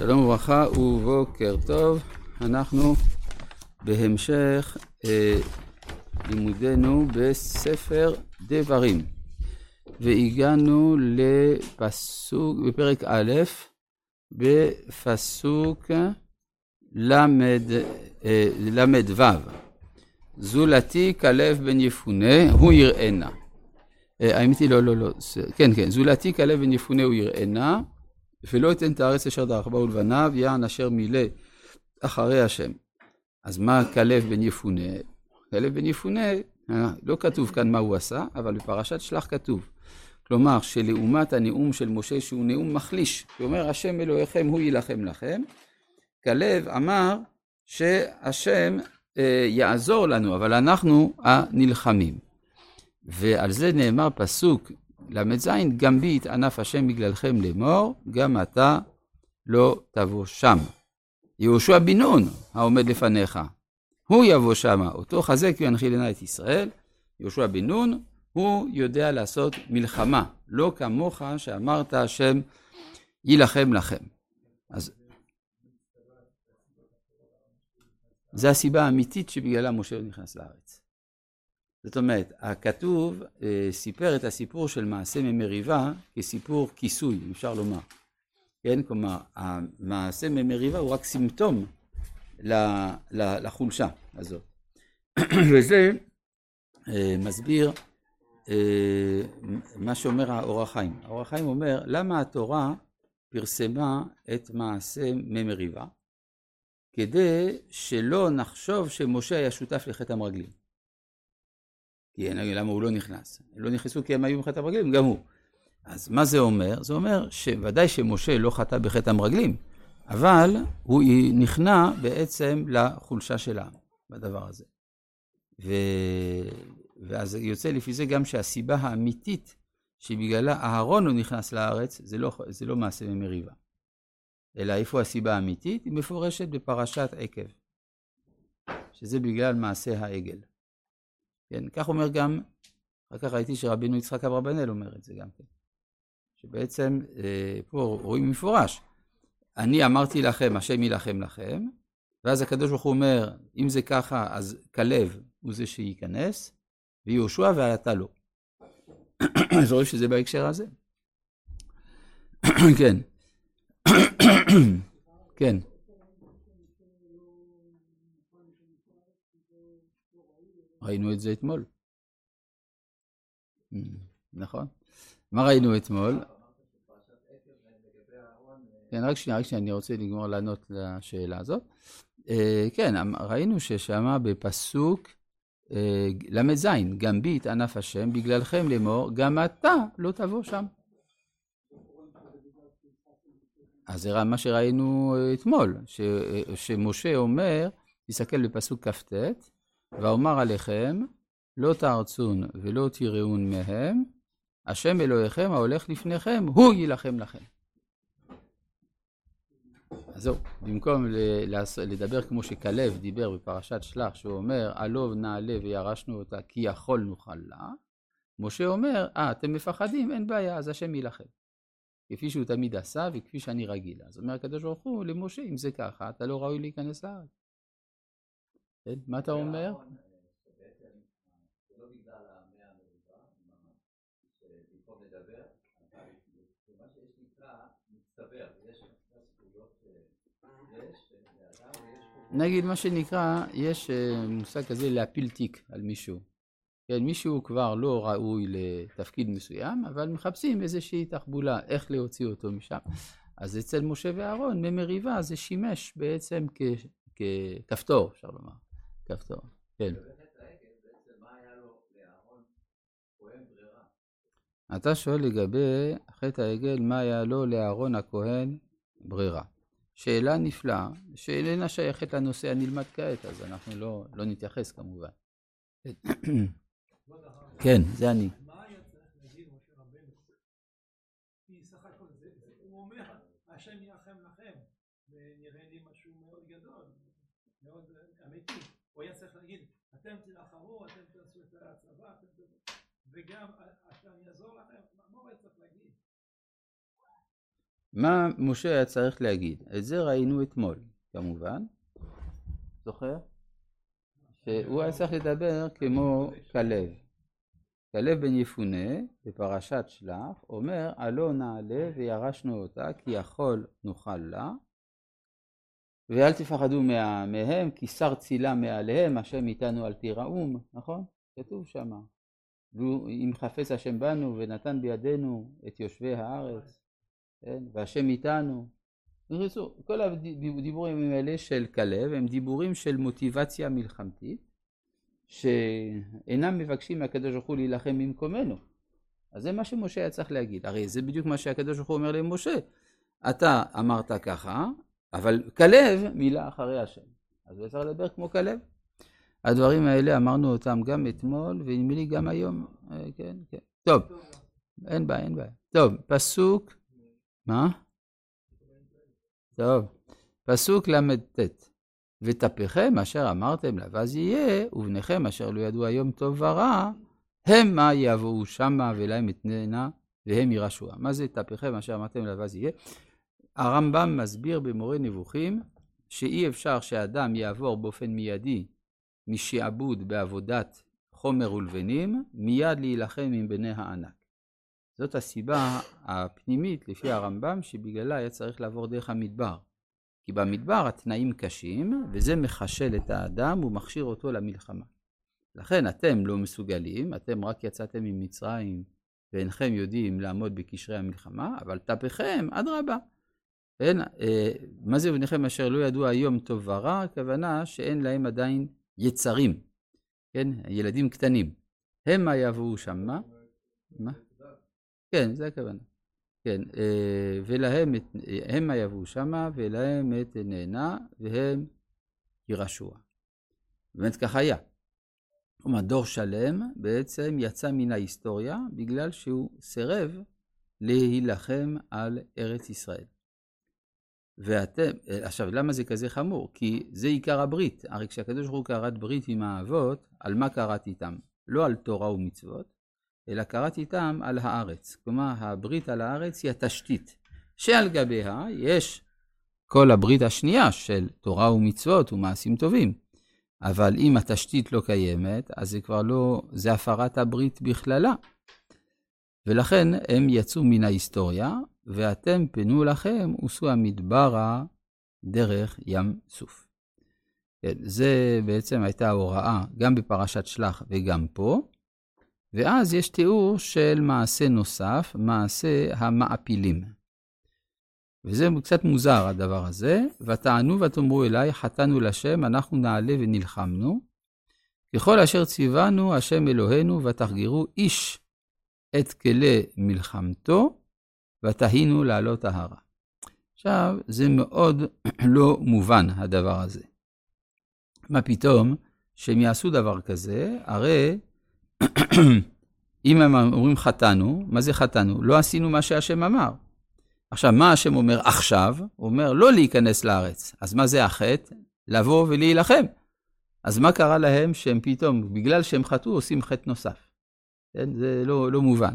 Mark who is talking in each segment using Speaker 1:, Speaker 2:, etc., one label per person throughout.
Speaker 1: שלום וברכה ובוקר טוב, אנחנו בהמשך אה, לימודנו בספר דברים. והגענו לפסוק, בפרק א', בפסוק ל"ו זולתי כלב בן יפונה הוא יראנה. אה, האמת היא לא, לא, לא, כן, כן, זולתי כלב בן יפונה הוא יראנה ולא אתן את הארץ אשר דרך בה ולבניו, יען אשר מילא אחרי השם. אז מה כלב בן יפונה? כלב בן יפונה, אה, לא כתוב כאן מה הוא עשה, אבל בפרשת שלח כתוב. כלומר, שלעומת הנאום של משה, שהוא נאום מחליש, שאומר, השם אלוהיכם הוא יילחם לכם, כלב אמר שהשם אה, יעזור לנו, אבל אנחנו הנלחמים. ועל זה נאמר פסוק ל"ז, גם בי יתענף השם בגללכם לאמור, גם אתה לא תבוא שם. יהושע בן נון העומד לפניך, הוא יבוא שמה, אותו חזק וינחיל עיני את ישראל. יהושע בן נון, הוא יודע לעשות מלחמה, לא כמוך שאמרת השם יילחם לכם. אז זה הסיבה האמיתית שבגללה משה נכנס לארץ. זאת אומרת, הכתוב אה, סיפר את הסיפור של מעשה ממריבה כסיפור כיסוי, אפשר לומר. כן, כלומר, המעשה ממריבה הוא רק סימפטום לחולשה הזאת. וזה אה, מסביר אה, מה שאומר האור החיים. האור החיים אומר, למה התורה פרסמה את מעשה ממריבה? כדי שלא נחשוב שמשה היה שותף לחטא המרגלים. כי למה הוא לא נכנס? הם לא נכנסו כי הם היו בחטא המרגלים, גם הוא. אז מה זה אומר? זה אומר שוודאי שמשה לא חטא בחטא המרגלים, אבל הוא נכנע בעצם לחולשה שלה בדבר הזה. ו... ואז יוצא לפי זה גם שהסיבה האמיתית שבגללה אהרון לא נכנס לארץ, זה לא, זה לא מעשה ממריבה. אלא איפה הסיבה האמיתית? היא מפורשת בפרשת עקב, שזה בגלל מעשה העגל. כן, כך אומר גם, אחר כך ראיתי שרבינו יצחק אברבנאל אומר את זה גם כן. שבעצם אה, פה רואים מפורש, אני אמרתי לכם, השם יילחם לכם, ואז הקדוש ברוך הוא אומר, אם זה ככה, אז כלב הוא זה שייכנס, ויהושע ואתה לא. אז רואים שזה בהקשר הזה. כן. כן. ראינו את זה אתמול. Mm, נכון. מה ראינו אתמול? כן, רק שנייה, רק שנייה, אני רוצה לגמור לענות לשאלה הזאת. אה, כן, אמ, ראינו ששמה בפסוק אה, ל"ז, גם בי יתענף השם, בגללכם לאמור, גם אתה לא תבוא שם. אז זה מה שראינו אתמול, ש, שמשה אומר, תסתכל בפסוק כ"ט, ואומר עליכם, לא תארצון ולא תיראון מהם, השם אלוהיכם ההולך לפניכם, הוא יילחם לכם. אז זהו, במקום לדבר כמו שכלב דיבר בפרשת שלח, שהוא אומר, עלוב נעלה וירשנו אותה כי יכול נוכל לה, משה אומר, אה, אתם מפחדים, אין בעיה, אז השם יילחם. כפי שהוא תמיד עשה וכפי שאני רגיל. אז אומר הקדוש ברוך הוא למשה, אם זה ככה, אתה לא ראוי להיכנס לארץ. כן? מה אתה אומר? נגיד מה שנקרא, יש אה, מושג כזה להפיל תיק על מישהו. כן, מישהו כבר לא ראוי לתפקיד מסוים, אבל מחפשים איזושהי תחבולה, איך להוציא אותו משם. אז אצל משה ואהרון, ממריבה זה שימש בעצם ככפתור, אפשר לומר. כפתור, כן. אתה שואל לגבי חטא העגל, מה היה לו לאהרון הכהן ברירה. שאלה נפלאה, שאיננה שייכת לנושא הנלמד כעת, אז אנחנו לא, לא נתייחס כמובן. כן, זה אני. השם ירחם לכם, ונראה לי משהו מאוד גדול, מאוד אמיתי. הוא היה צריך להגיד, אתם תילחמו, אתם תעשו את הצבא, וגם השם יעזור לכם, מה הוא היה צריך להגיד? מה משה היה צריך להגיד? את זה ראינו אתמול, כמובן. זוכר? שהוא היה צריך לדבר כמו כלב. כלב בן יפונה, בפרשת שלח, אומר, עלו נעלה וירשנו אותה, כי יכול נוכל לה, ואל תפחדו מה, מהם, כי שר צילה מעליהם, השם איתנו אל תיראום, נכון? כתוב שמה. אם חפץ השם בנו ונתן בידינו את יושבי הארץ, כן? והשם איתנו. בקיצור, כל הדיבורים האלה של כלב הם דיבורים של מוטיבציה מלחמתית, שאינם מבקשים מהקדוש ברוך הוא להילחם במקומנו. אז זה מה שמשה היה צריך להגיד. הרי זה בדיוק מה שהקדוש ברוך הוא אומר למשה. אתה אמרת ככה, אבל כלב מילא אחרי השם. אז צריך לדבר כמו כלב. הדברים האלה אמרנו אותם גם אתמול, ונדמה לי גם היום. אה, כן, כן. טוב, אין בעיה, אין בעיה. טוב, פסוק, מה? טוב, פסוק ל"ט. ותפיכם אשר אמרתם לבז יהיה, ובניכם אשר לא ידעו היום טוב ורע, המה יבואו שמה ולהם אתננה, והם ירשוע. מה זה תפיכם אשר אמרתם לבז יהיה? הרמב"ם מסביר במורה נבוכים שאי אפשר שאדם יעבור באופן מיידי משעבוד בעבודת חומר ולבנים, מיד להילחם עם בני הענק. זאת הסיבה הפנימית, לפי הרמב"ם, שבגללה היה צריך לעבור דרך המדבר. כי במדבר התנאים קשים, וזה מחשל את האדם ומכשיר אותו למלחמה. לכן אתם לא מסוגלים, אתם רק יצאתם ממצרים ואינכם יודעים לעמוד בקשרי המלחמה, אבל טפכם, אדרבה. אין, אה, מה זה בניכם אשר לא ידעו היום טוב ורע? הכוונה שאין להם עדיין יצרים, כן? ילדים קטנים. המה יבואו שמה? מה? כן, זה הכוונה. כן, אה, ולהם, המה יבואו שמה, ולהם את נהנה, והם ירשוע. באמת כך היה. כלומר, דור שלם בעצם יצא מן ההיסטוריה בגלל שהוא סירב להילחם על ארץ ישראל. ואתם, עכשיו, למה זה כזה חמור? כי זה עיקר הברית. הרי כשהקדוש ברוך הוא כרת ברית עם האבות, על מה כרת איתם? לא על תורה ומצוות, אלא כרת איתם על הארץ. כלומר, הברית על הארץ היא התשתית, שעל גביה יש כל הברית השנייה של תורה ומצוות ומעשים טובים. אבל אם התשתית לא קיימת, אז זה כבר לא, זה הפרת הברית בכללה. ולכן הם יצאו מן ההיסטוריה, ואתם פנו לכם, וסו המדברה דרך ים סוף. כן, זה בעצם הייתה ההוראה גם בפרשת שלח וגם פה. ואז יש תיאור של מעשה נוסף, מעשה המעפילים. וזה קצת מוזר הדבר הזה, ותענו ותאמרו אליי, חטאנו לשם, אנחנו נעלה ונלחמנו. ככל אשר ציוונו השם אלוהינו, ותחגרו איש את כלי מלחמתו, ותהינו לעלות ההרה. עכשיו, זה מאוד לא מובן הדבר הזה. מה פתאום שהם יעשו דבר כזה? הרי אם הם אומרים חטאנו, מה זה חטאנו? לא עשינו מה שהשם אמר. עכשיו, מה השם אומר עכשיו? הוא אומר לא להיכנס לארץ. אז מה זה החטא? לבוא ולהילחם. אז מה קרה להם שהם פתאום, בגלל שהם חטאו, עושים חטא נוסף? כן? זה לא, לא מובן.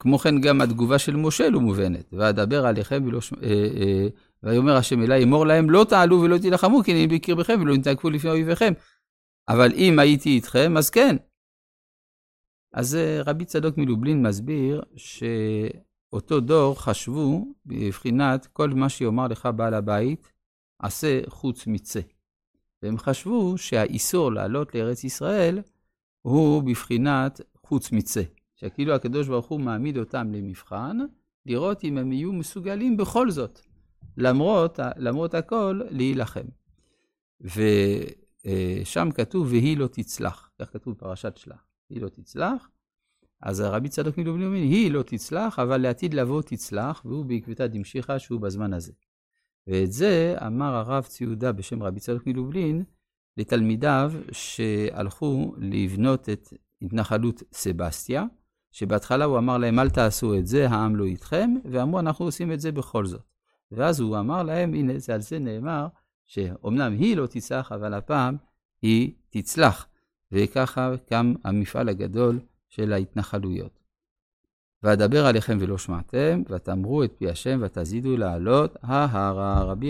Speaker 1: כמו כן, גם התגובה של משה לא מובנת. ואדבר עליכם ולא... ש... אה, אה, ויאמר השם אליי, אמור להם, לא תעלו ולא תילחמו, כי אני בקרבכם ולא נתעקפו לפני אויביכם. אבל אם הייתי איתכם, אז כן, אז אה, רבי צדוק מלובלין מסביר שאותו דור חשבו בבחינת כל מה שיאמר לך בעל הבית, עשה חוץ מצא. והם חשבו שהאיסור לעלות לארץ ישראל הוא בבחינת חוץ מצא. שכאילו הקדוש ברוך הוא מעמיד אותם למבחן, לראות אם הם יהיו מסוגלים בכל זאת, למרות, למרות הכל, להילחם. ושם כתוב, והיא לא תצלח, כך כתוב בפרשת שלח. היא לא תצלח. אז הרבי צדוק מלובלין אומר, היא לא תצלח, אבל לעתיד לבוא תצלח, והוא בעקבתא דמשיחא שהוא בזמן הזה. ואת זה אמר הרב ציודה בשם רבי צדוק מלובלין לתלמידיו שהלכו לבנות את התנחלות סבסטיה, שבהתחלה הוא אמר להם, אל תעשו את זה, העם לא איתכם, ואמרו, אנחנו עושים את זה בכל זאת. ואז הוא אמר להם, הנה, זה על זה נאמר, שאומנם היא לא תצלח, אבל הפעם היא תצלח. וככה קם המפעל הגדול של ההתנחלויות. ואדבר עליכם ולא שמעתם, ותאמרו את פי השם, ותזידו לעלות ההרה. רבי